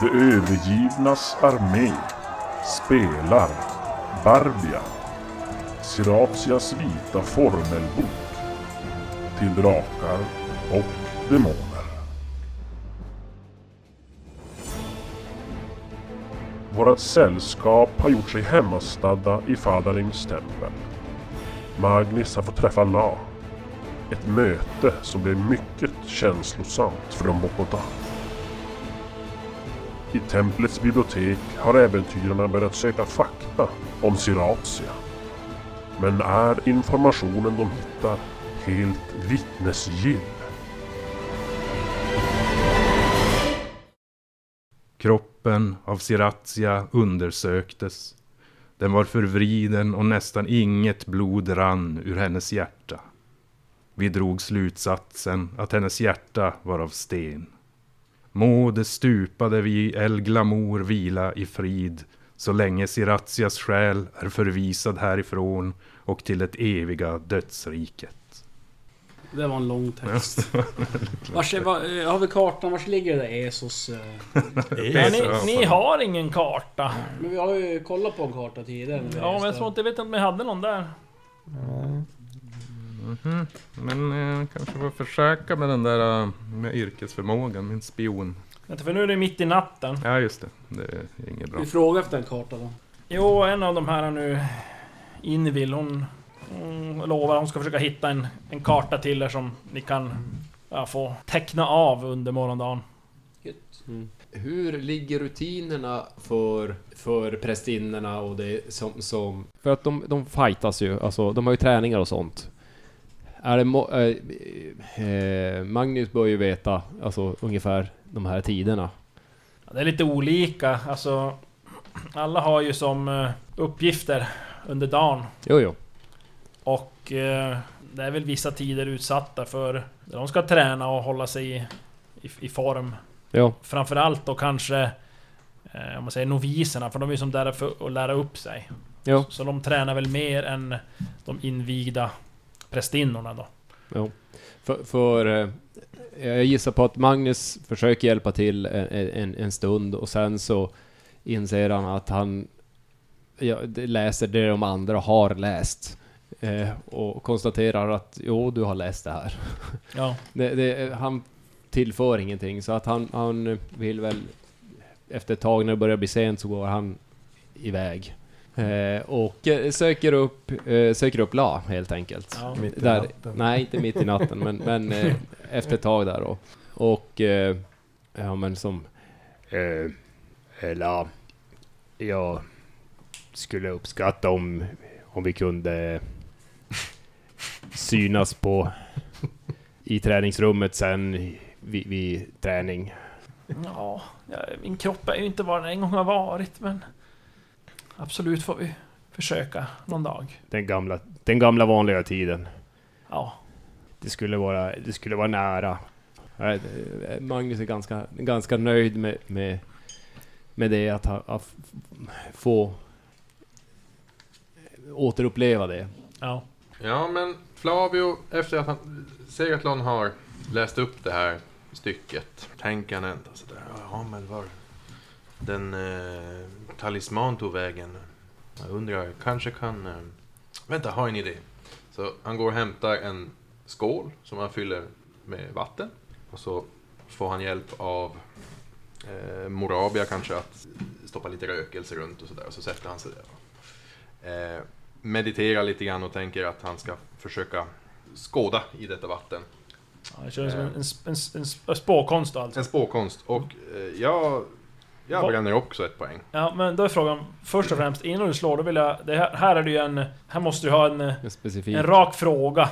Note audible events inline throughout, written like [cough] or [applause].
De övergivnas armé spelar Barbia, Siratias vita formelbok till drakar och demoner. Vårat sällskap har gjort sig hemmastadda i Fadarings tempel. Magnus har fått träffa Na. Ett möte som blev mycket känslosamt för de båda. I templets bibliotek har äventyrarna börjat söka fakta om Siratia. Men är informationen de hittar helt vittnesgill? Kroppen av Siratia undersöktes. Den var förvriden och nästan inget blod rann ur hennes hjärta. Vi drog slutsatsen att hennes hjärta var av sten. Må det stupade vid El Glamour vila i frid så länge Siratias själ är förvisad härifrån och till det eviga dödsriket. Det var en lång text. [laughs] Vars, var, eh, har vi kartan? Var ligger det där Esos? eh? [laughs] Men ni, ni har ingen karta. Men vi har ju kollat på en karta tidigare. vi Ja, men jag tror inte, jag vet inte om vi hade någon där. Men eh, kanske får försöka med den där eh, med yrkesförmågan, min spion. Vänta, för nu är det mitt i natten. Ja just det, det är inget bra. Vi frågar efter en karta då. Jo, en av de här nu... Invill, hon, hon lovar att hon ska försöka hitta en, en karta till er som ni kan ja, få teckna av under morgondagen. Hur ligger rutinerna för, för prästinnorna och det som, som... För att de, de fightas ju, alltså de har ju träningar och sånt. Är det... Eh, eh, Magnus bör ju veta, alltså ungefär de här tiderna. Ja, Det är lite olika, alltså... Alla har ju som eh, uppgifter under dagen. Jo, jo. Och eh, det är väl vissa tider utsatta för... De ska träna och hålla sig i, i, i form. Ja, Framförallt då kanske... Eh, om man säger noviserna, för de är ju som där för att lära upp sig. jo, Så de tränar väl mer än de invigda prästinnorna då. jo. För, för eh, jag gissar på att Magnus försöker hjälpa till en, en, en stund och sen så inser han att han ja, läser det de andra har läst. Eh, och konstaterar att jo, du har läst det här. Ja. [laughs] Det, det, han tillför ingenting, så att han, han vill väl... Efter ett tag när det börjar bli sent så går han iväg. Eh, och eh, söker upp, eh, söker upp La, helt enkelt. Ja. Mitt i Där, natten. nej, inte mitt i natten, men, men eh, efter ett tag där då. Och... Ja, men som... Eller... Jag skulle uppskatta om, om vi kunde synas på i träningsrummet sen vid, vid träning. Ja, ja, min kropp är ju inte vad den en gång har varit men... Absolut får vi försöka någon dag. Den gamla, den gamla vanliga tiden. Ja. Det skulle vara, det skulle vara nära. Nej, det- Magnus är ganska, ganska nöjd med, med, med det, att, ha, att få återuppleva det. Ja. Ja, men Flavio, efter att han, Segatlon har läst upp det här stycket, tänker han ändå sådär, ja men var den eh, talisman tog vägen? Jag undrar, kanske kan... Eh, vänta, har en idé. Så han går och hämtar en skål som han fyller med vatten. Och så får han hjälp av eh, Morabia kanske att stoppa lite rökelse runt och sådär. Och så sätter han sig där. Eh, mediterar lite grann och tänker att han ska försöka skåda i detta vatten. ja det känns som en, en, en, en, en spåkonst då alltså. En spåkonst. Och eh, jag, jag bränner också ett poäng. Ja, men då är frågan först och främst innan du slår, då vill jag... Det här, här är det ju en... Här måste du ha en, En en rak fråga.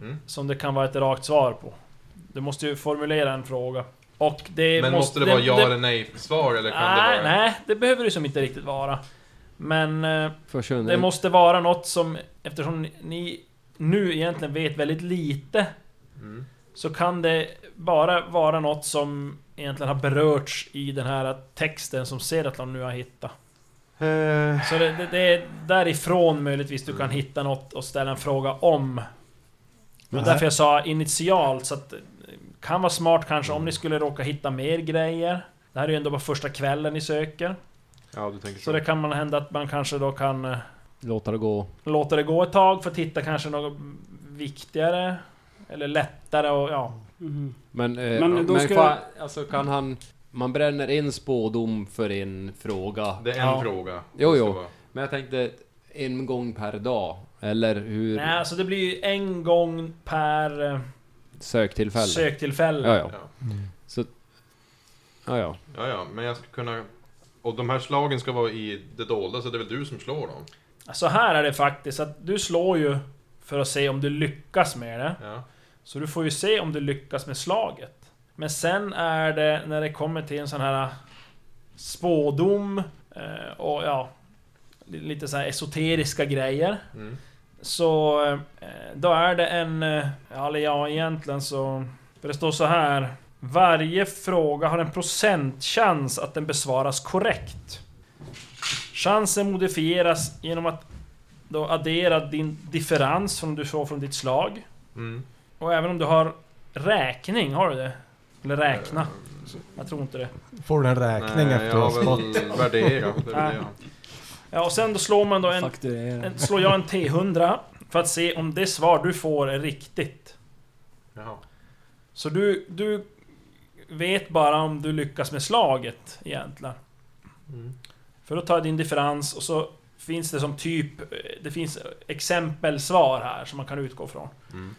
Mm. Som det kan vara ett rakt svar på. Du måste ju formulera en fråga. Och det Men måste det vara ja eller nej svar eller kan nej, det vara... nej, det behöver det som inte riktigt vara. Men eh, För skön- det måste vara något som, eftersom ni- ni nu egentligen vet väldigt lite, Mm. så kan det bara vara något som egentligen har berörts i den här texten som Seratlon nu har hittat. Eh, Så det, det, det är därifrån möjligtvis du kan hitta något och ställa en fråga om. Det var därför jag sa initialt, så att... det Kan vara smart kanske om ni skulle råka hitta mer grejer. Det här är ju ändå bara första kvällen ni söker. Ja, du tänker Så så. det kan man hända att man kanske då kan eh, Låta det gå. låta det gå ett tag för att hitta kanske något viktigare. Eller lättare och ja. Mhm. Men, eh, Men men, då ska- fa, alltså kan han... Man bränner en spådom för en fråga. Det är en Ja. fråga. Jo, jo. vara- Men jag tänkte en gång per dag. Eller hur? Nej, alltså det blir ju en gång per eh, Söktillfälle. söktillfälle. Ja, ja. Ja. Så... Ja, ja. ja, ja, men jag ska kunna... Och de här slagen ska vara i det dolda, så det är väl du som slår dem? Så här är det faktiskt att du slår ju för att se om du lyckas med det. Ja. Så du får ju se om du lyckas med slaget. Men sen är det när det kommer till en sån här spådom eh, och ja, li- lite så här esoteriska grejer. Mm. Så eh, då är det en... eh, Eller ja, egentligen så... För det står så här. Varje fråga har en procentchans att den besvaras korrekt. Chansen modifieras genom att då addera din differens som du får från ditt slag. Mm. Och även om du har räkning, har du det? Eller räkna? Jag tror inte det. Får du en räkning Nej, efter jag spott? väl värderat. Det är. Ja, och sen då slår man då en... En slår jag en T100 för att se om det svar du får är riktigt. Jaha. Så du, du vet bara om du lyckas med slaget egentligen. Mm. För då tar jag din differens och så finns det som typ... eh, Det finns exempelsvar här som man kan utgå från. Mm.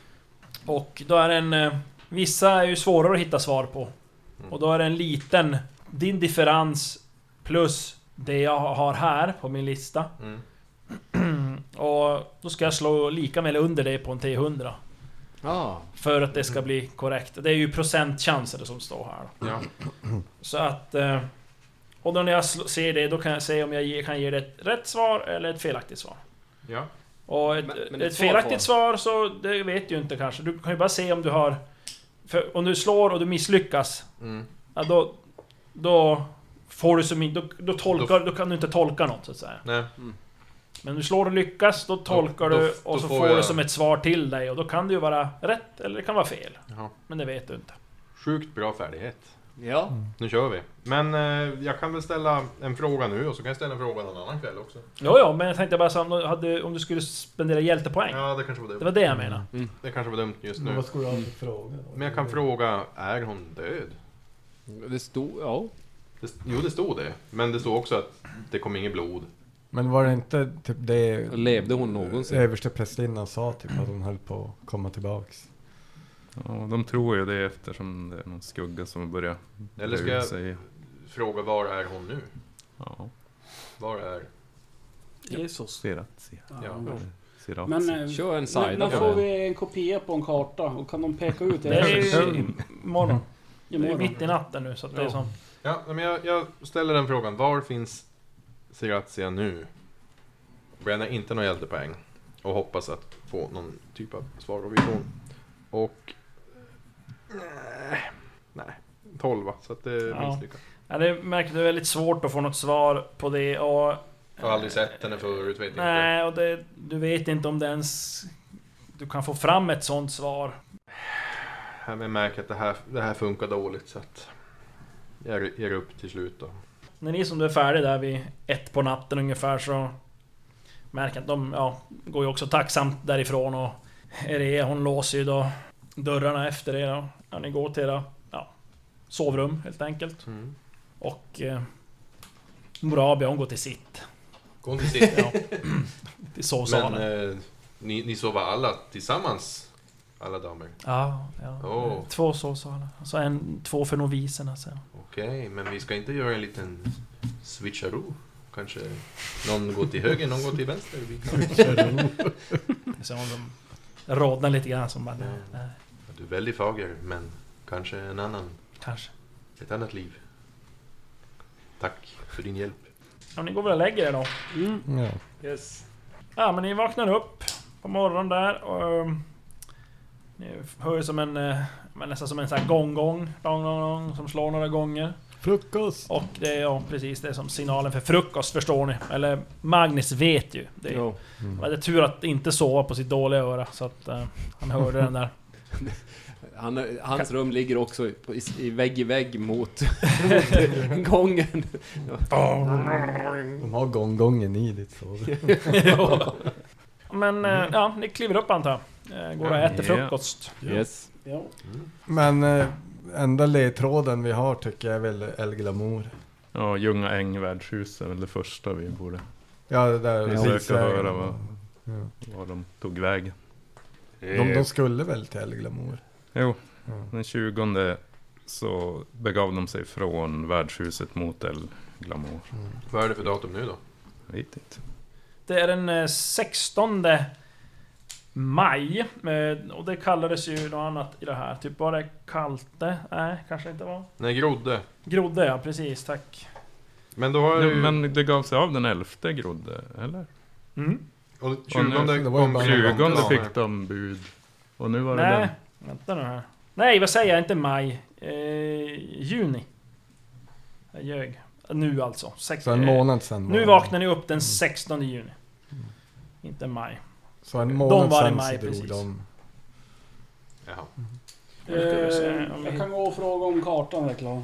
Och då är det en... eh, Vissa är ju svårare att hitta svar på. Mm. Och då är det en liten... Din differens plus det jag har här på min lista. Mm. [clears throat] Och då ska jag slå lika med eller under det på en T100. Ah, För att det ska bli korrekt. Det är ju procentchanser som står här. Ja. [clears throat] Så att... eh, Och då när jag ser det, då kan jag se om jag kan ge det ett rätt svar eller ett felaktigt svar. ja. Och ett, Men- men ett felaktigt svar så, det vet du ju inte kanske. Du kan ju bara se om du har... För om du slår och du misslyckas, Mm. ja, då... Då får du som då, då tolkar, då kan du inte tolka något så att säga. Nej. Men du slår och lyckas, då tolkar då- du då och så får får du jag- som ett svar till dig och då kan det ju vara rätt eller det kan vara fel. Jaha. Men det vet du inte. Sjukt bra färdighet. Ja. Nu kör vi. Men eh, jag kan väl ställa en fråga nu och så kan jag ställa en fråga någon annan kväll också. Jo, jo, men jag tänkte bara så om du, hade, om du skulle spendera hjältepoäng. Ja, det kanske var Det dumt. var det jag menade. Det kanske var dumt just Men nu. vad ska du ha för fråga då? Men jag kan fråga, är hon död? Det stod... Ja. Det, jo, det stod det. Men det stod också att det kom inget blod. Men var det inte typ det Levde hon någonsin? överste prästinnan sa typ att hon höll på att komma tillbaks? Ja, de tror ju det eftersom det är någon skugga som börjar Eller ska jag- sig. Fråga, var är hon nu? Ja, Var är... Jesus. Siratia. Ja. Siratia. Men... eh, Kör en side när får vi en kopia på en karta? Och kan de peka ut Det är det? ju imorgon. Det är Imorgon. mitt i natten nu så att det är Ja. som... Ja, men jag, jag ställer den frågan. Var finns Siratia nu? Bränner inte några hjältepoäng. Och hoppas att få någon typ av svar och vision. Och... Nej. Nej. 12 så att det är Ja. misslyckat. Ja, det märker det är väldigt svårt att få något svar på det och... Jag har aldrig sett henne förut, vet inte. Nej, och det, du vet inte om det ens... Du kan få fram ett sånt svar. Jag märker att det här, det här funkar dåligt så att... Jag ger upp till slut då. När ni som du är färdig där vid ett på natten ungefär så... Märker att de, ja, går ju också tacksamt därifrån och... Erea hon låser ju då dörrarna efter er ja, ni går till era, ja, sovrum helt enkelt. Mm. Och... Eh, Morabia hon går till sitt. Gå inte sitt. Ja, [clears throat] till Men sovsalen. eh, ni, ni sover alla tillsammans? Alla damer? Ja, ja. Åh. Två sovsalar. Så en, två för noviserna sen. Okej, men vi ska inte göra en liten switcheroo? Kanske någon går till höger, någon går till vänster? Vi kan... Rodnar lite grann som bara, nej, nej, Du är väldigt fager, men kanske en annan, kanske. ett annat liv. Tack för din hjälp. Ja, ni går väl och lägger er då? Mm. Ja. Yes. Ja, men ni vaknar upp på morgonen där och... um, Ni hör ju som en... eh, men nästan som en sån här gong-gong, som slår några gånger. Frukost! Och det är ja, precis det är som signalen för frukost, förstår ni. Eller Magnus vet ju. Det Jo. var det tur att inte sova på sitt dåliga öra, så att eh, han hörde den där. [laughs] Han, hans rum ligger också i, i vägg i vägg mot, mot [laughs] gången. De har gånggången i ditt sovrum. [laughs] Men eh, ja, ni kliver upp antar jag. Eh, Går och äter Ja. frukost. Yes. Ja. Men eh, enda ledtråden vi har tycker jag är väl El Glamour. Ja, Ljunga Äng värdshus är väl det första vi borde Ja, det där risvägen. höra vad- Ja. var de tog vägen. De, de skulle väl till El Glamour? Jo, Ja. den 20 så begav de sig från värdshuset mot El Glamour. Vad är det för datum nu då? Jag vet inte. Det är den eh, 16 maj. eh, Och det kallades ju något annat i det här. Typ var det Kalte? Nej, kanske inte var. Nej, Grodde. Grodde ja, precis. Tack. Men då har Ja, du... men det gav sig av den 11 Grodde, eller? Mm. Och Och 20 nu- det var ju kom bara- 20 planer. fick de bud. Och nu var det Nej, den. vänta nu här. Nej, vad säger jag? Inte maj. Eh, juni. Jag ljög. Nu alltså. Sex, Så en månad sen Nu vaknar ni upp den 16 juni. Inte maj. Så en månad var i sen maj, så drog precis. de. Jaha. Eh, jag kan gå och fråga om kartan är klar.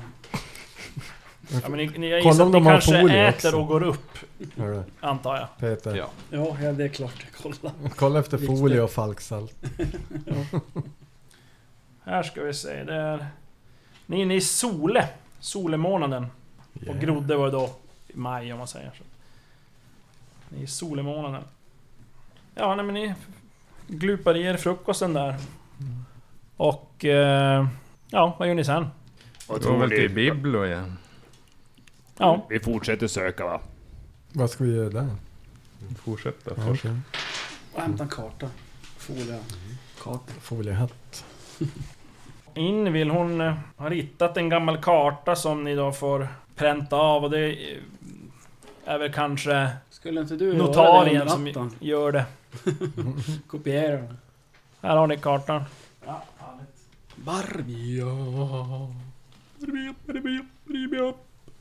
Ja, men ni, ni, jag Kolla gissar om att de ni har kanske äter också. och går upp, Hör du, antar jag. Peter. Ja. Ja, ja, det är klart jag kollar. Kolla efter Viktigt. folie och falksalt. Här ska vi se, det är... Ni är inne i Sole. Solemånaden. Och Grodde var ju då i maj om man säger så. Ni är i Solemånaden. Ja, nej men ni glupar i er frukosten där. Och... Eh, ja, vad gör ni sen? Går väl till Biblo igen. Ja, Vi fortsätter söka va? Vad ska vi göra där? Fortsätta Ja, först. Och hämta en karta. Folie. Karta. Foliehatt. [laughs] in vill hon eh, ha ritat en gammal karta som ni då får pränta av och det eh, är väl kanske Skulle inte du göra det notarien som gör det. [laughs] Kopiera den. Här har ni kartan. Barbie.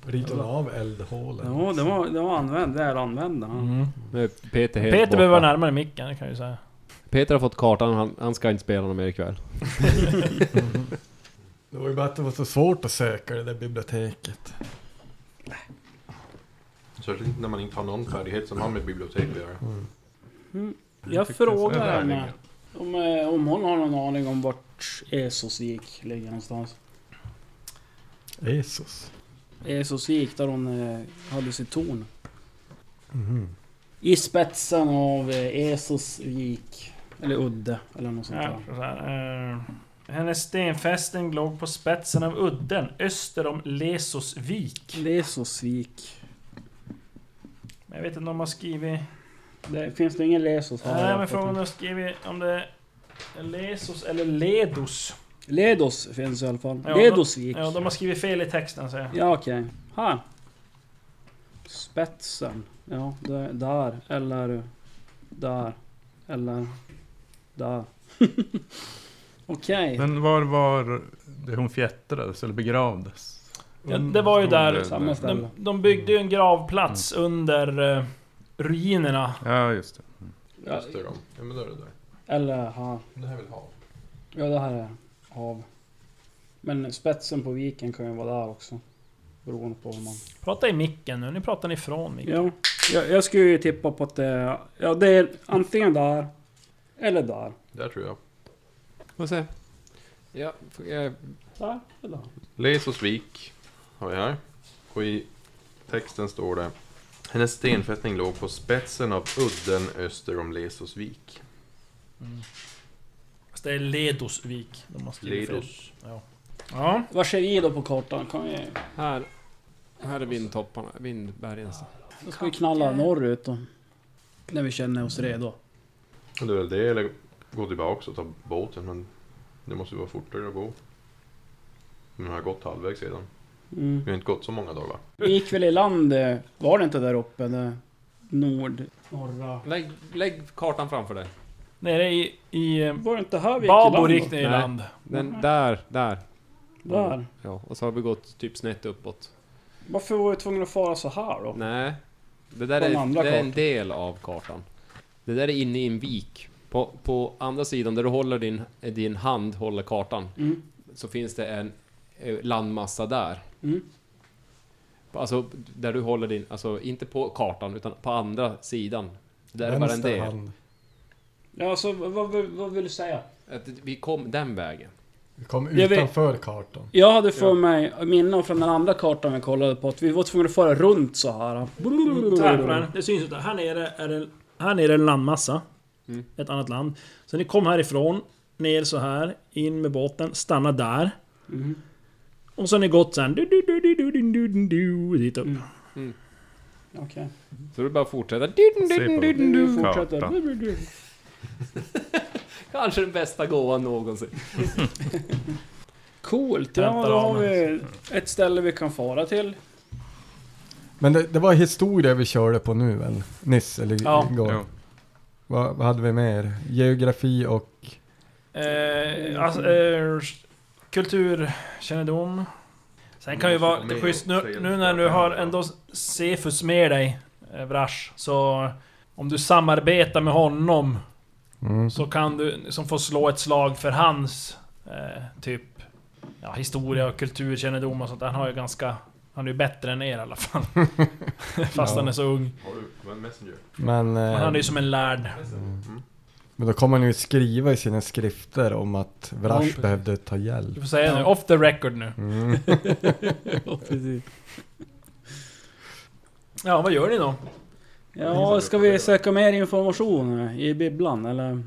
Ritar av eldhålen. Ja, det var, det var använd, väl använda. Mm. Peter helt Peter behöver vara närmare micken, kan jag ju säga. Peter har fått kartan, han, han ska inte spela någon mer ikväll. [laughs] Det var ju bara att det var så svårt att söka det där biblioteket. Särskilt inte när man inte har någon färdighet som har med bibliotek att göra. Mm. Jag tyckte så frågar henne om, eh, om hon har någon aning om vart Esosvik ligger någonstans. Jesus. Esosvik, där hon eh, hade sitt torn. Mhm. I spetsen av eh, Esosvik. Eller udde, eller något sånt Ja, där. eh, hennes stenfästning låg på spetsen av udden öster om Lesosvik. Lesosvik. Jag vet inte om de har skrivit... Det finns det ingen Lesos här? Nej men frågan inte. har skrivit om det är Lesos eller Ledos. Ledos finns i alla fall. Ja, Ledosvik. Ja, de har skrivit fel i texten säger jag. Ja, okej. Här. Spetsen. Ja, det, där. Eller där. Eller där. [laughs] okej. Men var var det hon fjättrades eller begravdes? Ja, det var ju där... Samma. De, de byggde ju en gravplats under eh, ruinerna. Ja, just det. Ja, Just det då. Ja men då är det där. eller här. Det här är väl hav? Ja, det här är hav. Men spetsen på viken kan ju vara där också. Beroende på hur man... Prata i micken nu, nu pratar ni ifrån micken. Ja, jag, jag skulle ju tippa på att det är... Ja, det är antingen där. Eller där. Där tror jag. Får se. Ja, jag, Där eller där. Lesosvik har vi här. Och i texten står det Hennes stenfästning låg på spetsen av udden öster om Lesosvik. Fast det är Ledosvik. De har fel. Ledos. Ja. ja. Vad ser vi då på kartan? Kan vi... här. Här är vindtopparna, vindbergen. Då ska vi knalla norrut då. När vi känner oss redo. Det är väl det eller gå tillbaka och ta båten men det måste ju vara fortare att gå. Men har gått halvvägs redan. Mm. Vi har inte gått så många dagar. Vi gick väl i land, eh, var det inte där uppe? Det nord... Norra... Lägg, lägg kartan framför dig. Nere i... i eh, Var det inte här vi gick i Babo land gick ni i Nej. land. Den, Mhm. där, där. Där. Ja, och så har vi gått typ snett uppåt. Varför var vi tvungna att fara så här då? Nej. Det där är, det är en del av kartan. Det där är inne i en vik På, på andra sidan, där du håller din, din hand, håller kartan, Mm. så finns det en landmassa där. Mm. Alltså, där du håller din, alltså inte på kartan, utan på andra sidan. Där är bara en del. hand. Ja, alltså vad, vad, vill du säga? Att vi kom den vägen. Vi kom Jag vet- utanför kartan. Jag hade för mig minnen från den andra kartan vi kollade på att vi var tvungna att föra runt så här. Den, det syns inte. Här nere är det, här nere är en landmassa. Mm. Ett annat land. Så ni kom härifrån, ner så här, in med båten, stanna där. Mhm. Och så har ni gått sen du, du, du, du, du, du, du, du, du, dit upp. Mm. Okej. Så du bara fortsätter. Se på Du fortsätter. kartan. [laughs] Kanske den bästa gåvan någonsin. [laughs] Coolt, ja då har vi ett ställe vi kan fara till. Men det, det var historia vi körde på nu väl? Nyss eller Ja. igår. Ja. Vad, vad hade vi mer? Geografi och... Eh, alltså, eh, kulturkännedom. Sen kan ju vara lite schysst nu, nu när du har ändå Sefus med dig, eh, Vrash, så om du samarbetar med honom Mm. så kan du som får slå ett slag för hans eh, typ ja, historia och kulturkännedom och sånt. Han har ju ganska... Han är ju bättre än er i alla fall. [laughs] Fast Ja. han är så ung. Har du messenger? Men, Men eh, han är ju som en lärd. Mm. Men då kommer han ju skriva i sina skrifter om att Vrash behövde ta hjälp. Du får säga nu, off the record nu. Mm. [laughs] Ja, precis. Ja, vad gör ni då? Ja, ska vi söka mer information i bibblan eller?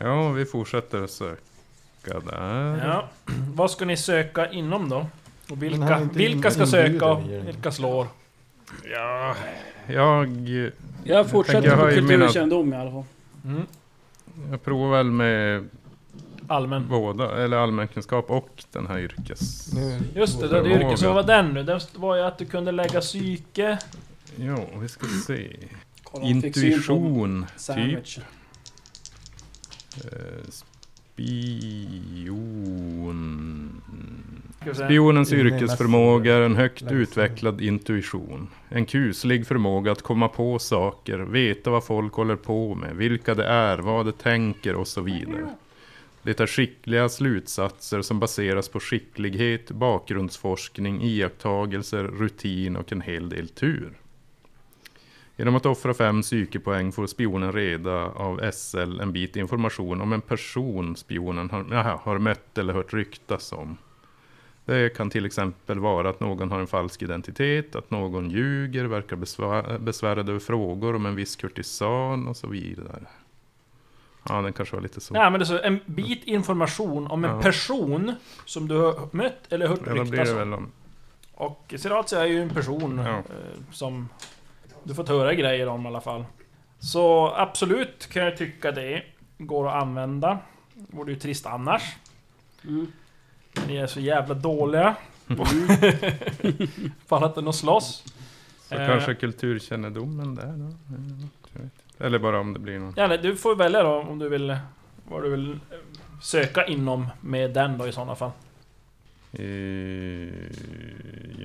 Ja, vi fortsätter att söka där. Ja. [clears throat] Vad ska ni söka inom då? Och vilka, vilka ska söka och vilka slår? Ja, jag, Jag fortsätter jag på mina- kulturkännedom i alla fall. Mm. jag provar väl med Allmän. båda, eller allmänkunskap och den här yrkes... Just det, det. Så vad var den nu? Det var ju att du kunde lägga psyke. Ja, vi ska se. Kolla, Intuition, typ. Sandwich. Eh, Spion... Spionens yrkesförmåga är en högt utvecklad intuition. En kuslig förmåga att komma på saker, veta vad folk håller på med, vilka det är, vad de tänker och så vidare. Det är skickliga slutsatser som baseras på skicklighet, bakgrundsforskning, iakttagelser, rutin och en hel del tur. Genom att offra fem psykepoäng får spionen reda av SL en bit information om en person spionen har, jaha, har mött eller hört ryktas om. Det kan till exempel vara att någon har en falsk identitet, att någon ljuger, verkar besvär, besvärad över frågor om en viss kurtisan och så vidare. Ja, den kanske var lite så. Ja men det är så, en bit information om en Ja. person som du har mött eller hört ryktas om. Och Siratia är ju en person Ja. eh, som du fått höra grejer om i alla fall. Så absolut kan jag tycka det går att använda. Vore ju trist annars. Mm. Ni är så jävla dåliga. [laughs] annat än att slåss. Så Eh. kanske kulturkännedomen där då? Inte. Eller bara om det blir någon... Ja, nej, du får välja då om du vill... Vad du vill eh, söka inom med den då i sådana fall. Eh,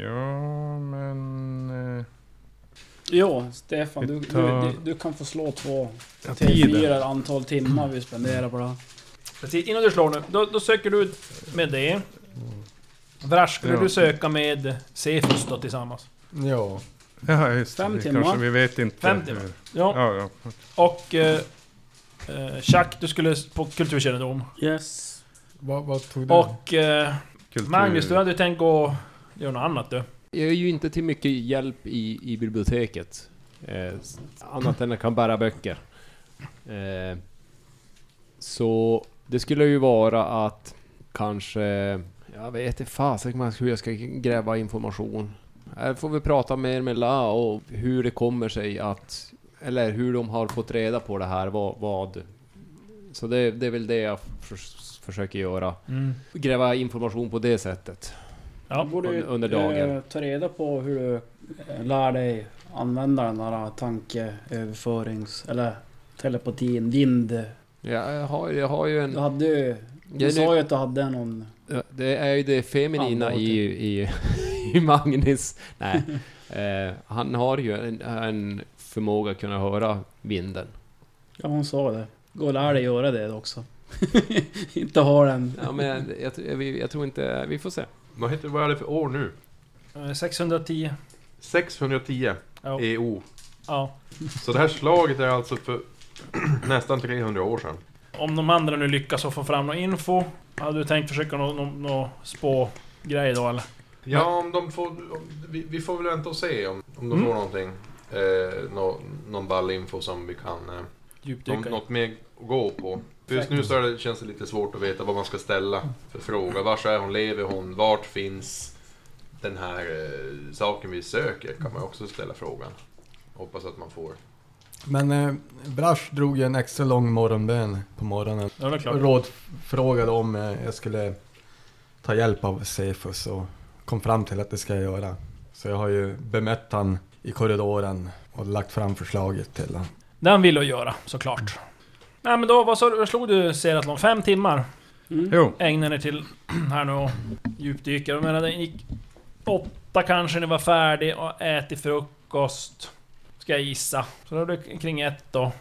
ja, men... Ja, Stefan, du, du, du, kan få slå två ja, till tiden. fyra antal timmar vi spenderar på det här. Precis, innan du slår nu, då, då söker du med det. Vrash, skulle Ja. du söka med Cephus då tillsammans? ja. Ja, just Fem det. timmar. Kanske vi vet inte Fem timmar. Ja. Ja, ja. Och... Eh, eh, Chuck, du skulle på kulturkännedom. Yes. Vad, vad tog du? Och... Eh, Kultur. Magnus, du hade tänkt gå... Göra något annat du. Jag är ju inte till mycket hjälp i, i biblioteket. Eh, annat än att jag kan bära böcker. Eh, så det skulle ju vara att kanske... Jag vet inte fasen hur jag ska gräva information. Här får vi prata mer med La och hur det kommer sig att... Eller hur de har fått reda på det här, vad... vad så det, det är väl det jag förs- försöker göra. Gräva information på det sättet. Ja. du borde under- under dagen. eh, ta reda på hur du eh, lär dig använda den där tankeöverförings... Eller telepatin, vind... Ja, jag, har, jag har ju en... Du hade ju... Du Ja, sa ju att du hade någon... Ja, Det är ju det feminina i, i, i Magnus. Nej. [laughs] Eh, han har ju en, en förmåga att kunna höra vinden. Ja, hon sa det. Gå och lär dig göra det också. [laughs] inte ha den... Ja, men jag, jag, jag, jag tror inte... Vi får se. Vad, heter, vad är det för år nu? Eh, 610. 610 Ja. EU. ja. Så det här slaget är alltså för [clears throat] nästan 300 år sedan. Om de andra nu lyckas att få fram någon info. Hade du tänkt försöka nå, nå, nå spå-grej då eller? Ja, om de får... Om, vi, vi får väl vänta och se om, om de Mm. får någonting. Eh, nå, någon ball info som vi kan... Eh, Djupdyka något mer att gå på. Just nu så är det, känns det lite svårt att veta vad man ska ställa för fråga. Var är hon? Lever hon? Vart finns den här eh, saken vi söker? Kan man också ställa frågan. Hoppas att man får. Men eh, Brash drog ju en extra lång morgonbön på morgonen. Ja, det klart. Och rådfrågade om eh, jag skulle ta hjälp av Cephus och kom fram till att det ska jag göra. Så jag har ju bemött han i korridoren och lagt fram förslaget till honom. Det han ville att göra, såklart. Nej men då, vad, sa du, vad slog du Seratlon? Fem timmar Mm. Jo, ägnade ni till [clears throat] här nu och djupdyka. Jag menar, det gick åtta kanske ni var färdig och ätit frukost. Ska jag gissa. Så då är det kring ett då.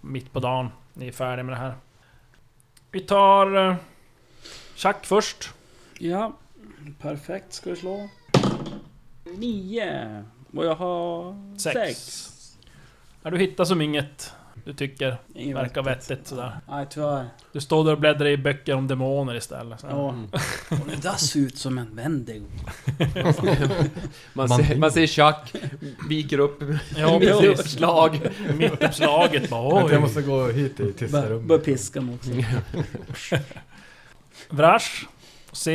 Mitt på dagen. Ni är färdiga med det här. Vi tar... eh, Schack först. Ja, perfekt. Ska vi slå? Nio. Och jag har Sex. sex. Ja, du hittar som inget du tycker Inget verkar vettigt sådär. Nej, tyvärr. Du står där och bläddrar i böcker om demoner istället. Så. Ja. Mm. Och det där ser ut som en Wendigo. Man, ser, man ser Chuck viker upp [laughs] Ja, mitt i precis. uppslag. Mittuppslaget bara Vänta, Jag oj. måste gå hit i tysta rummet. bör piska mig också. [laughs] Vrash. Sa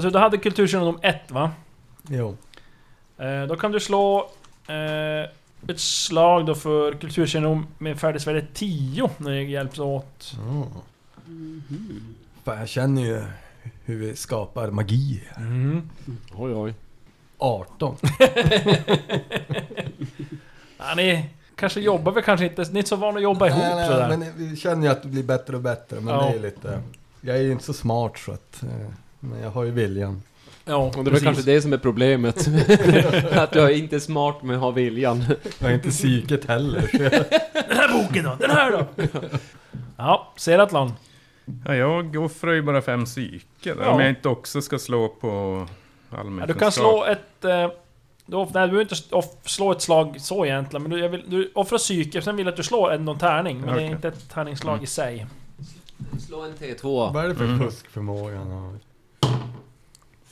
du? Du hade kulturkännedom 1 va? Jo. Eh, då kan du slå eh, ett slag då för kulturkännedom med färdighetsvärde 10 när det hjälps åt. Mm. Mhm. Fan, jag känner ju hur vi skapar magi. Oj, oj. 18. [laughs] Ja, ni kanske jobbar väl kanske inte... Ni är inte så vana att jobba ihop nej, nej, sådär. men vi känner ju att det blir bättre och bättre. Men Ja. det är lite... Jag är ju inte så smart så att... eh, Men jag har ju viljan. Ja, Och det är väl precis. kanske det som är problemet. [laughs] att jag är inte smart men har viljan. Jag har inte psyket heller. Så [laughs] jag... Den här boken då! Den här då! ja, Seratlon. ja, jag offrar ju bara fem psyke där. Ja. Om jag inte också ska slå på Ja, du kan slå ett... Eh, du, off- nej, du behöver inte off, slå ett slag så egentligen, men du, jag vill, du offrar psyke, sen vill jag att du slår en någon tärning. Men det är inte ett tärningsslag Mm. i sig. Slå en T2. Vad är det för Mm. fuskförmåga han har?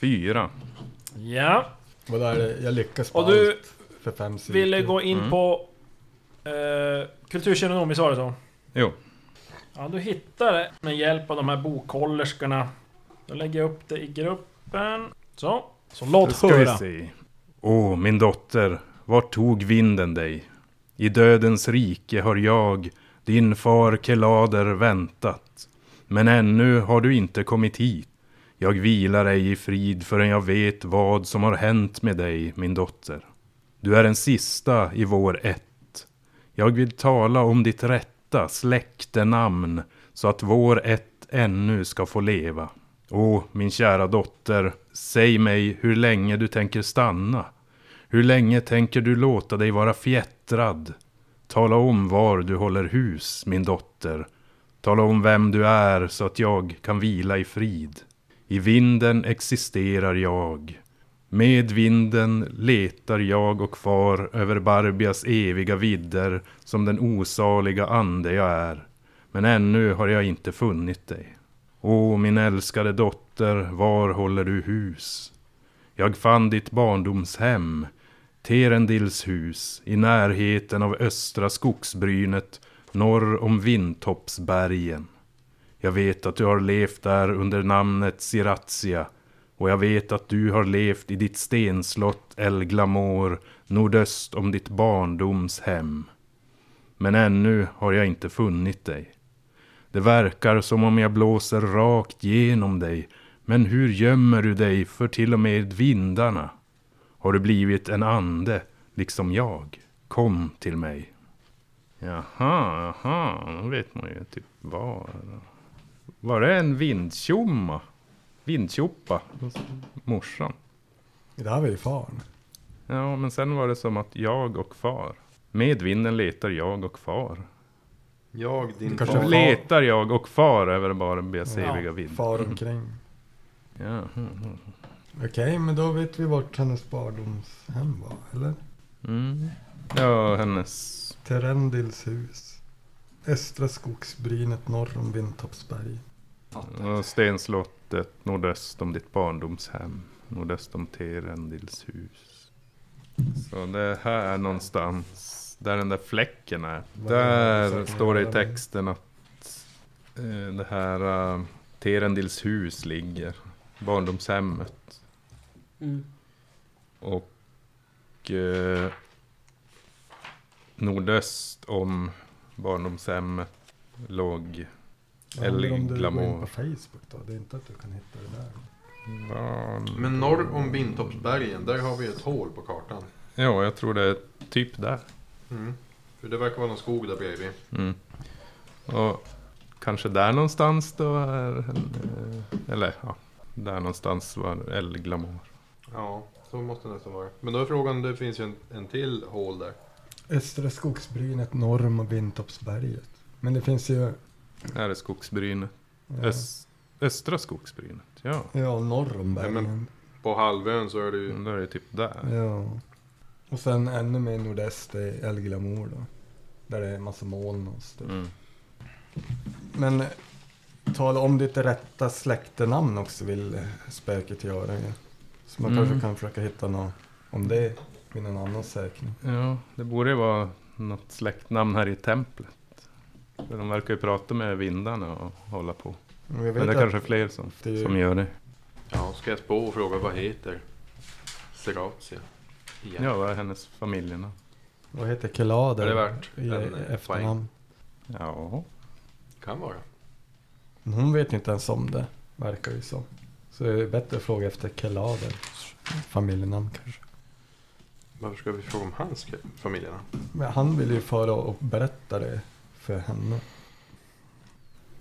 Fyra. Ja, Vad är det? Jag lyckas på och du allt för fem ville gå in Mm. på... Eh, kulturkännedom, visst var det så? Jo. Ja, du hittar det med hjälp av de här bokhållerskorna. Då lägger jag upp det i gruppen. Så. Så låt höra. se. Åh, min dotter, vart tog vinden dig? I dödens rike har jag, din far Kelader, väntat. Men ännu har du inte kommit hit. Jag vilar ej i frid förrän jag vet vad som har hänt med dig, min dotter. Du är den sista i vår ett. Jag vill tala om ditt rätta släktenamn så att vår ett ännu ska få leva. Åh, min kära dotter, säg mig hur länge du tänker stanna. Hur länge tänker du låta dig vara fjättrad? Tala om var du håller hus, min dotter. Tala om vem du är så att jag kan vila i frid. I vinden existerar jag. Med vinden letar jag och far över Barbias eviga vidder som den osaliga ande jag är. Men ännu har jag inte funnit dig. Åh, min älskade dotter, var håller du hus? Jag fann ditt barndomshem, Terendils hus, i närheten av östra skogsbrynet norr om Vindtoppsbergen. Jag vet att du har levt där under namnet Siratia och jag vet att du har levt i ditt stenslott El Glamour nordöst om ditt barndomshem. Men ännu har jag inte funnit dig. Det verkar som om jag blåser rakt genom dig. Men hur gömmer du dig för till och med vindarna? Har du blivit en ande, liksom jag? Kom till mig. Jaha, jaha, då vet man ju typ var. Var det en vindtjomma? Vindtjoppa? Morsan? Det här var ju fan. Ja, men sen var det som att jag och far. Med vinden letar jag och far Jag, din Kanske far. far. Letar jag och far över bara Bs eviga vidd. Far omkring. Ja. mm. Okej, men då vet vi vart hennes barndomshem var, eller? Mm. Ja, hennes... Terendils hus. Östra skogsbrynet norr om Vintorpsberg. Stenslottet nordöst om ditt barndomshem. Nordöst om Terendils hus. Så det är här någonstans. Där den där fläcken är. Vad är det Där står det i texten att eh, det här uh, Terendils hus ligger. Barndomshemmet. Mm. Och eh, nordöst om barndomshemmet låg Eller om du går in Glamour. på Facebook då. Det är inte att du kan hitta det där. barn... Men norr om Vintorpsbergen, där har vi ett hål på kartan. Ja, jag tror det är typ där. Mm. För det verkar vara någon skog där bredvid. Mm. Och kanske där någonstans då är... eh, Eller ja, där någonstans var El Glamour. Ja, så måste det nästan vara. Men då är frågan, det finns ju en, en till hål där. Östra skogsbrynet norr om Vintorpsberget. Men det finns ju... Är skogsbrynet. Ja, Öst, östra skogsbrynet. Ja, ja norr om Nej, bergen. men- På halvön så är det ju... då är det typ där. Ja. Och sen ännu mer nordöst är El Glamour då. Där det är massa moln och stuff. Mm. Men tala om ditt rätta släktenamn också vill spöket göra ju. Så man Mm. kanske kan försöka hitta något om det vid någon annan sökning. Ja, det borde ju vara något släktnamn här i templet. De verkar ju prata med vindarna och hålla på. Men Men det är att kanske är fler som, det är- som gör det. Ja, ska jag spå och fråga vad heter Seratia? Igen. Ja, vad är hennes familjernamn? Vad heter Kelader? Är det värt i en, efternamn? Ja, Kan vara. Men Hon vet ju inte ens om det, verkar ju som. Så det är bättre att fråga efter Kelader. Familjenamn kanske. Varför ska vi fråga om hans familjerna? Men han vill ju föra och berätta det för henne.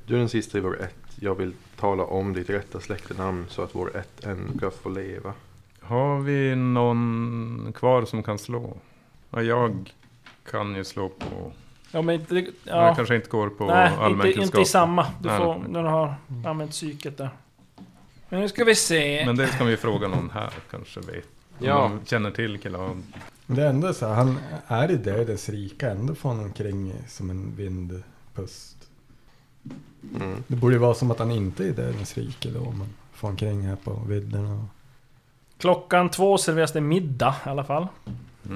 Du är den sista i vår ett. Jag vill tala om ditt rätta släktenamn så att vår ett än ska få leva. har vi någon kvar som kan slå? Ja, jag kan ju slå på... Ja men inte... Jag Ja, kanske inte går på nej, inte, inte i samma. Du Nej, får, när du har använt psyket där. Men nu ska vi se. Men det ska vi fråga någon här kanske vet. Om Ja. känner till Kelad. Men det är ändå så här, han är i dödens rika, ändå får han omkring som en vindpust. Mm. Det borde ju vara som att han inte är i dödens rike då, men får omkring här på vidderna. Klockan två serveras det middag i alla fall. Det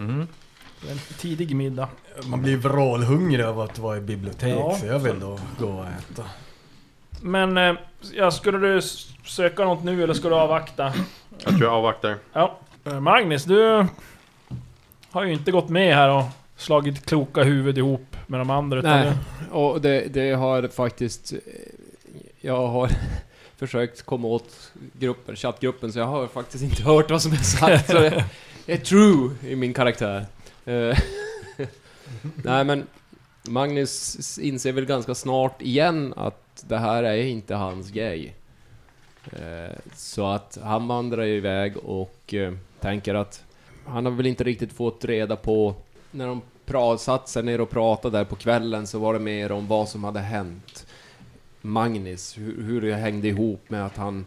är En tidig middag. Man blir vrålhungrig av att vara i bibliotek, Ja. så jag vill då gå och äta. Men... Eh, ja, skulle du söka något nu eller ska du avvakta? Jag tror jag avvaktar. Ja. Eh, Magnus, du har ju inte gått med här och slagit kloka huvud ihop med de andra. Utan Nej, och det, det har faktiskt... eh, Jag har [laughs] försökt komma åt gruppen, chattgruppen, så jag har faktiskt inte hört vad som är sagt. Så det [laughs] är true i min karaktär. Eh, [laughs] Nej men, Magnus inser väl ganska snart igen att det här är inte hans grej. Eh, Så att han vandrar iväg och tänker att han har väl inte riktigt fått reda på när de pra- satt sig ner och pratade där på kvällen så var det mer om vad som hade hänt Magnus, hur, hur det hängde ihop med att han,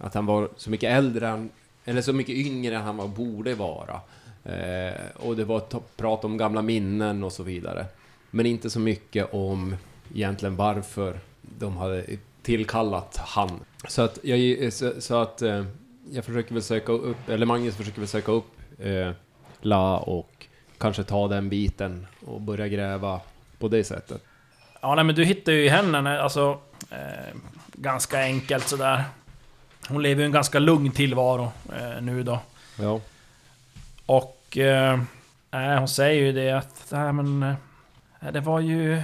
att han var så mycket äldre, än- eller så mycket yngre än han var, borde vara. Eh, och det var prat om gamla minnen och så vidare. Men inte så mycket om egentligen varför de hade tillkallat han. Så att jag, så, så att, eh, jag försöker väl söka upp, eller Magnus försöker väl söka upp eh, La och kanske ta den biten och börja gräva på det sättet. Ja, nej, men du hittar ju henne, alltså... Eh, ganska enkelt sådär. Hon lever ju en ganska lugn tillvaro eh, nu då. Ja. Och... Eh, hon säger ju det att... Nej, men... Eh, det var ju...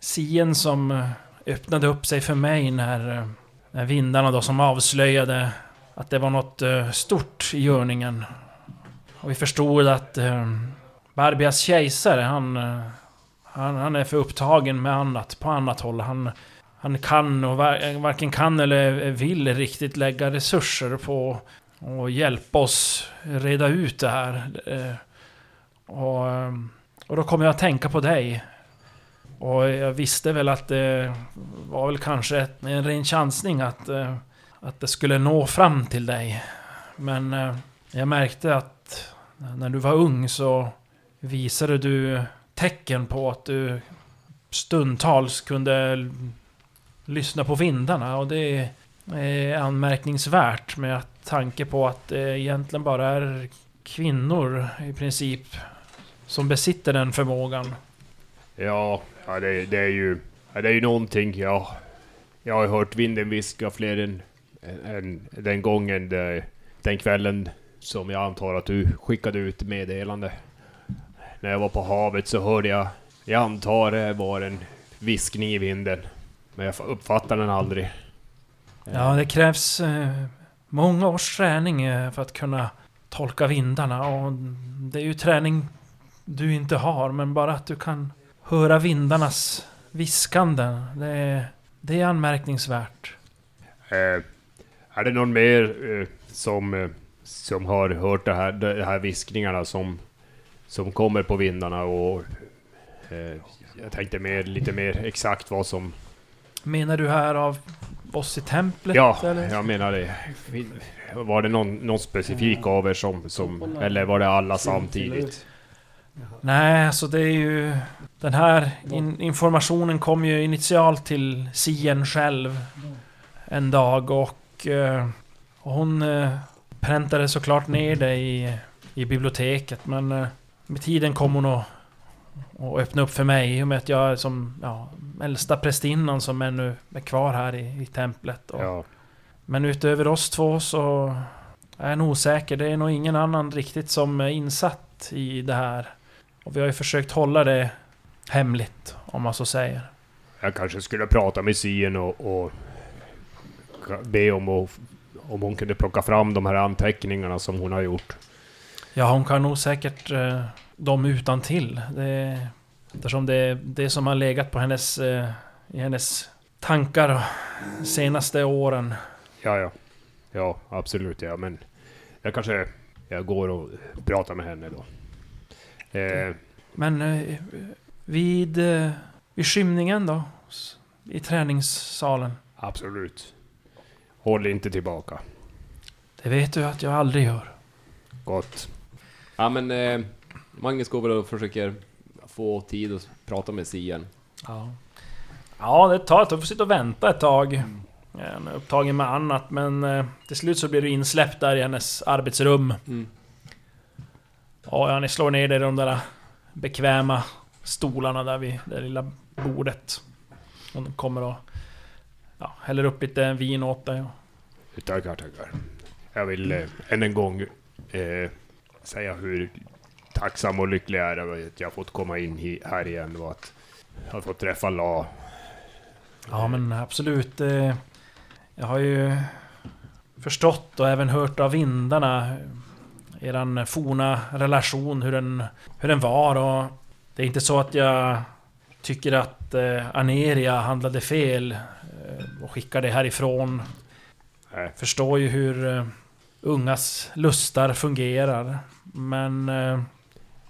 Sien som eh, öppnade upp sig för mig när... Eh, när vindarna då som avslöjade att det var något eh, stort i görningen. Och vi förstod att... Eh, Barbias kejsare, han... Eh, han, han är för upptagen med annat, på annat håll. Han, han kan och var, eh, varken kan eller vill riktigt lägga resurser på att hjälpa oss reda ut det här. Eh, Och, ehm, och då kom jag att tänka på dig. Och jag visste väl att det var väl kanske ett, en ren chansning att, eh, att det skulle nå fram till dig. Men jag märkte att när du var ung så visade du tecken på att du stundtals kunde lyssna på vindarna och det är anmärkningsvärt med tanke på att det egentligen bara är kvinnor i princip som besitter den förmågan. Ja, ja det, det är ju... Ja, det är ju någonting, ja. Jag har ju hört vinden viska fler än, än den gången, det, den kvällen som jag antar att du skickade ut meddelande. När jag var på havet så hörde jag, jag antar det var en viskning i vinden. Men jag uppfattade den aldrig. Ja, det krävs eh, många års träning eh, för att kunna tolka vindarna och det är ju träning du inte har, men bara att du kan höra vindarnas viskanden. Det är, det är anmärkningsvärt. Eh, är det någon mer eh, som, eh, som har hört det här, de här viskningarna som, som kommer på vindarna och... Eh, jag tänkte mer, lite mer exakt vad som... Menar du här av oss i templet? Ja, eller? jag menar det. Var det någon, någon specifik av er som, som... Eller var det alla samtidigt? Nej, alltså det är ju... Den här in, informationen kom ju initialt till Sien själv. En dag och... Eh, och hon eh, präntade såklart ner det i, i biblioteket men... Eh, med tiden kom hon att och öppna upp för mig i och med att jag är som ja, äldsta prästinnan som ännu är kvar här i, i templet. Och, Ja. Men utöver oss två så är jag nog osäker. Det är nog ingen annan riktigt som är insatt i det här. Och vi har ju försökt hålla det hemligt, om man så säger. Jag kanske skulle prata med Sien och, och be om, att, om hon kunde plocka fram de här anteckningarna som hon har gjort. Ja, hon kan nog säkert eh, dem utan till. Det, eftersom det det som har legat på hennes, eh, i hennes tankar de senaste åren. Ja, ja. Ja, absolut ja. Men jag kanske... Jag går och pratar med henne då. Eh, Men eh, vid, eh, vid skymningen då? I träningssalen? absolut. Håll inte tillbaka. Det vet du att jag aldrig gör. Gott. Ja men eh, Magnus går väl och försöker få tid att prata med Sien. Ja. Ja, det tar ett tag. Du får sitta och vänta ett tag. Han är upptagen med annat, men eh, till slut så blir du insläppt där i hennes arbetsrum. Mm. Ja, ja, ni slår ner dig i de där bekväma stolarna där vid det lilla bordet. Och de kommer och ja, häller upp lite vin åt dig. och- Tackar, tackar. Jag vill eh, än en gång eh, säga hur tacksam och lycklig jag är över att jag fått komma in här igen och att jag har fått träffa La. Ja men absolut. eh, Jag har ju förstått och även hört av vindarna eran forna relation, hur den, hur den var och det är inte så att jag tycker att eh, Aneria handlade fel eh, och skickade härifrån. Nej. Förstår ju hur eh, ungas lustar fungerar. Men eh,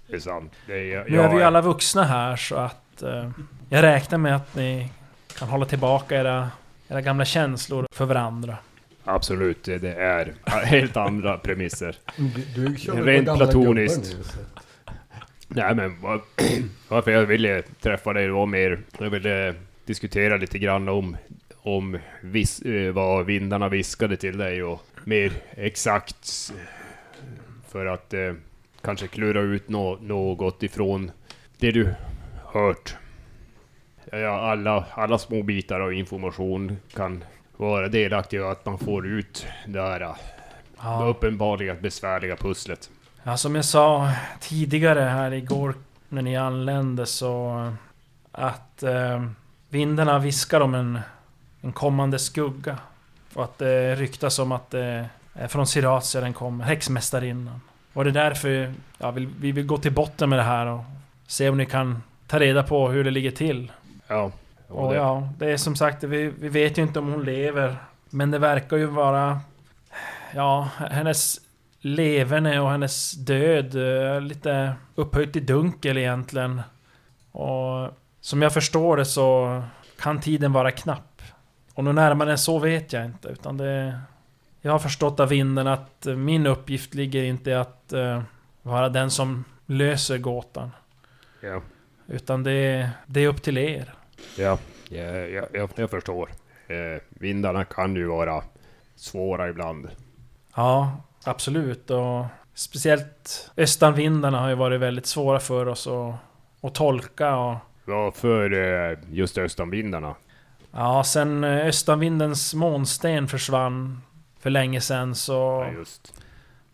Det är sant. Det är, jag, nu är vi ju alla vuxna här så att eh, jag räknar med att ni kan hålla tillbaka era, era gamla känslor för varandra. Absolut, det, det är [laughs] helt andra premisser. Du, du Rent platoniskt. Nej men [clears throat] varför jag ville träffa dig var mer... Jag ville diskutera lite grann om, om vis, eh, vad vindarna viskade till dig och mer exakt för att eh, kanske klura ut nå, något ifrån det du hört. Ja, alla, alla små bitar av information kan vara delaktiga i att man får ut det här eh, Ja. uppenbarligen besvärliga pusslet. Ja, som jag sa tidigare här igår när ni anlände så... Att eh, vindarna viskar om en, en kommande skugga. Och att det ryktas om att det är från Siratia den kommer, häxmästarinnan. Och det är därför ja, vi, vi vill gå till botten med det här och se om ni kan ta reda på hur det ligger till. Ja. och det- ja, det är som sagt, vi, vi vet ju inte om hon lever. Men det verkar ju vara... Ja, hennes leverne och hennes död eh, lite upphöjt i dunkel egentligen. Och som jag förstår det så kan tiden vara knapp. Och något närmare än så vet jag inte, utan det... Jag har förstått av vinden att min uppgift ligger inte i att eh, vara den som löser gåtan. Ja, Utan det, det är upp till er. ja, ja, ja jag, jag förstår. Eh, vindarna kan ju vara svåra ibland. Ja, absolut. Och speciellt östanvindarna har ju varit väldigt svåra för oss att, att tolka. Och, Ja, för eh, just östanvindarna. Ja, sen eh, östanvindens månsten försvann för länge sedan så, Ja, just.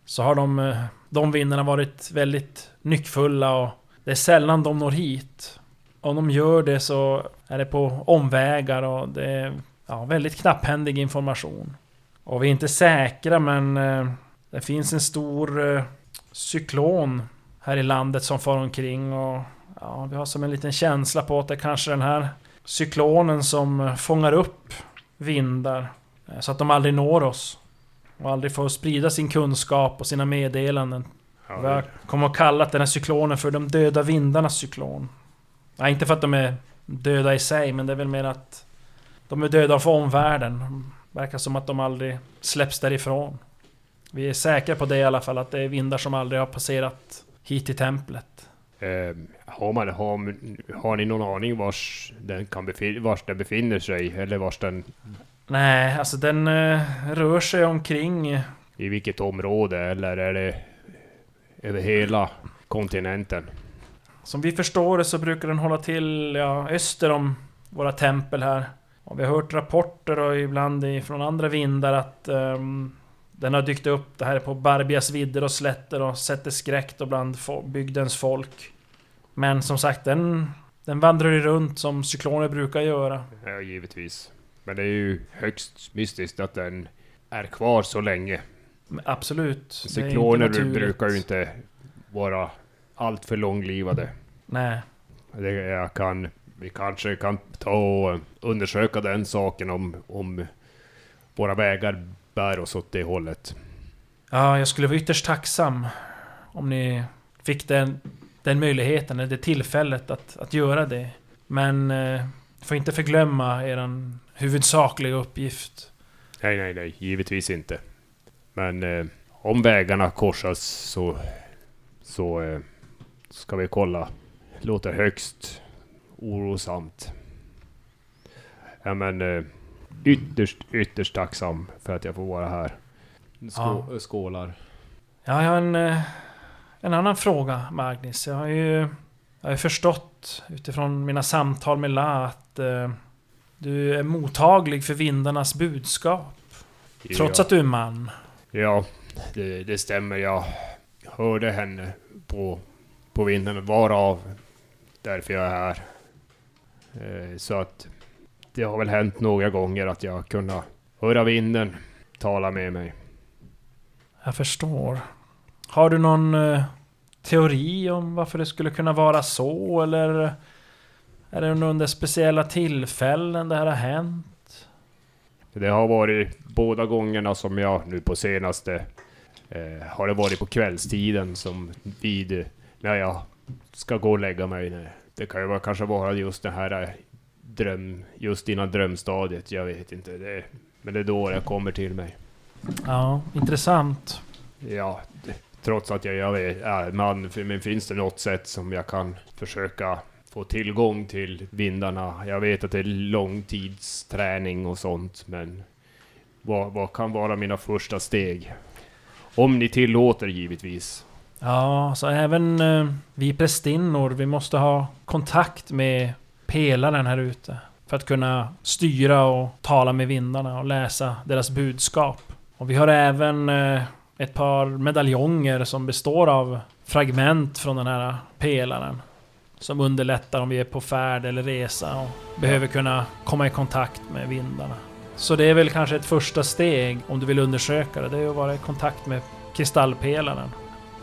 så har de, eh, de vindarna varit väldigt nyckfulla och det är sällan de når hit. Om de gör det så är det på omvägar och det är ja, väldigt knapphändig information. Och vi är inte säkra men eh, det finns en stor cyklon här i landet som far omkring och ja, vi har som en liten känsla på att det kanske den här cyklonen som fångar upp vindar eh, så att de aldrig når oss. Och aldrig får sprida sin kunskap och sina meddelanden. Ja, Vi har kommit att kalla den här cyklonen för de döda vindarnas cyklon. Ja, inte för att de är döda i sig, men det är väl mer att de är döda för omvärlden. Det verkar som att de aldrig släpps därifrån. Vi är säkra på det i alla fall, att det är vindar som aldrig har passerat hit till templet. Eh, har, man, har, har ni någon aning vars den, kan befin- vars den befinner sig? Eller vars den... Nej, alltså den eh, rör sig omkring... I vilket område? Eller är det över hela kontinenten? Som vi förstår det så brukar den hålla till ja, öster om våra tempel här. Och vi har hört rapporter och ibland från andra vindar att ehm, den har dykt upp det här på Barbias vidder och slätter och sätter skräck då bland bygdens folk. Men som sagt, den, den vandrar ju runt som cykloner brukar göra. Ja, givetvis. Men det är ju högst mystiskt att den är kvar så länge. Men absolut. är Cykloner brukar ju inte vara allt för långlivade. Nej. Det jag kan, vi kanske kan ta och undersöka den saken om, om våra vägar bär oss åt det hållet. Ja, jag skulle vara ytterst tacksam om ni fick den, den möjligheten, eller det tillfället att, att göra det. Men eh, får inte förglömma er huvudsakliga uppgift. Nej, nej, nej, givetvis inte. Men eh, om vägarna korsas så, så eh, ska vi kolla. Låter högst orosamt. Ja men eh, ytterst, ytterst tacksam för att jag får vara här. Skå, Skålar. Ja, jag har en, eh, en annan fråga, Magnus. Jag har ju jag har förstått utifrån mina samtal med La att eh, du är mottaglig för vindarnas budskap. Trots ja. att du är man. Ja, det, det stämmer. Jag hörde henne på, på vinden, varav därför jag är här. Eh, så att det har väl hänt några gånger att jag kunnat höra vinden tala med mig. Jag förstår. Har du någon eh, teori om varför det skulle kunna vara så, eller? Är det under speciella tillfällen det här har hänt? Det har varit båda gångerna som jag nu på senaste eh, har det varit på kvällstiden som vid när jag ska gå och lägga mig. Det kan ju vara, kanske vara just det här eh, dröm, just innan drömstadiet. Jag vet inte. Det, men det är då jag kommer till mig. Ja, intressant. Ja, det, trots att jag, jag vet, är man. för- Men finns det något sätt som jag kan försöka få tillgång till vindarna? Jag vet att det är långtidsträning och sånt, men vad, vad kan vara mina första steg? Om ni tillåter givetvis. Ja, så även eh, vi prästinnor, vi måste ha kontakt med pelaren här ute. För att kunna styra och tala med vindarna och läsa deras budskap. Och vi har även eh, ett par medaljonger som består av fragment från den här pelaren. Som underlättar om vi är på färd eller resa och behöver kunna komma i kontakt med vindarna. Så det är väl kanske ett första steg om du vill undersöka det. Det är att vara i kontakt med kristallpelaren.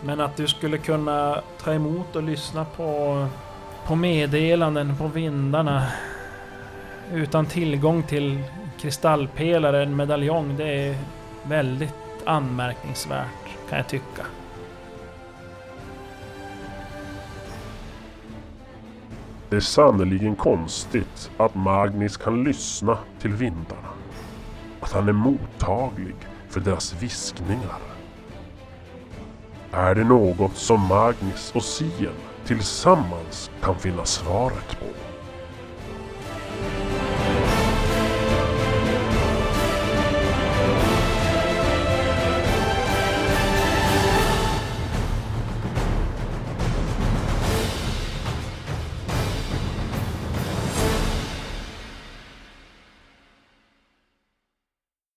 Men att du skulle kunna ta emot och lyssna på, på meddelanden på vindarna utan tillgång till kristallpelare, en medaljong, det är väldigt anmärkningsvärt kan jag tycka. Det är sannerligen konstigt att Magnus kan lyssna till vindarna. Att han är mottaglig för deras viskningar. Är det något som Magnus och Sien tillsammans kan finna svaret på?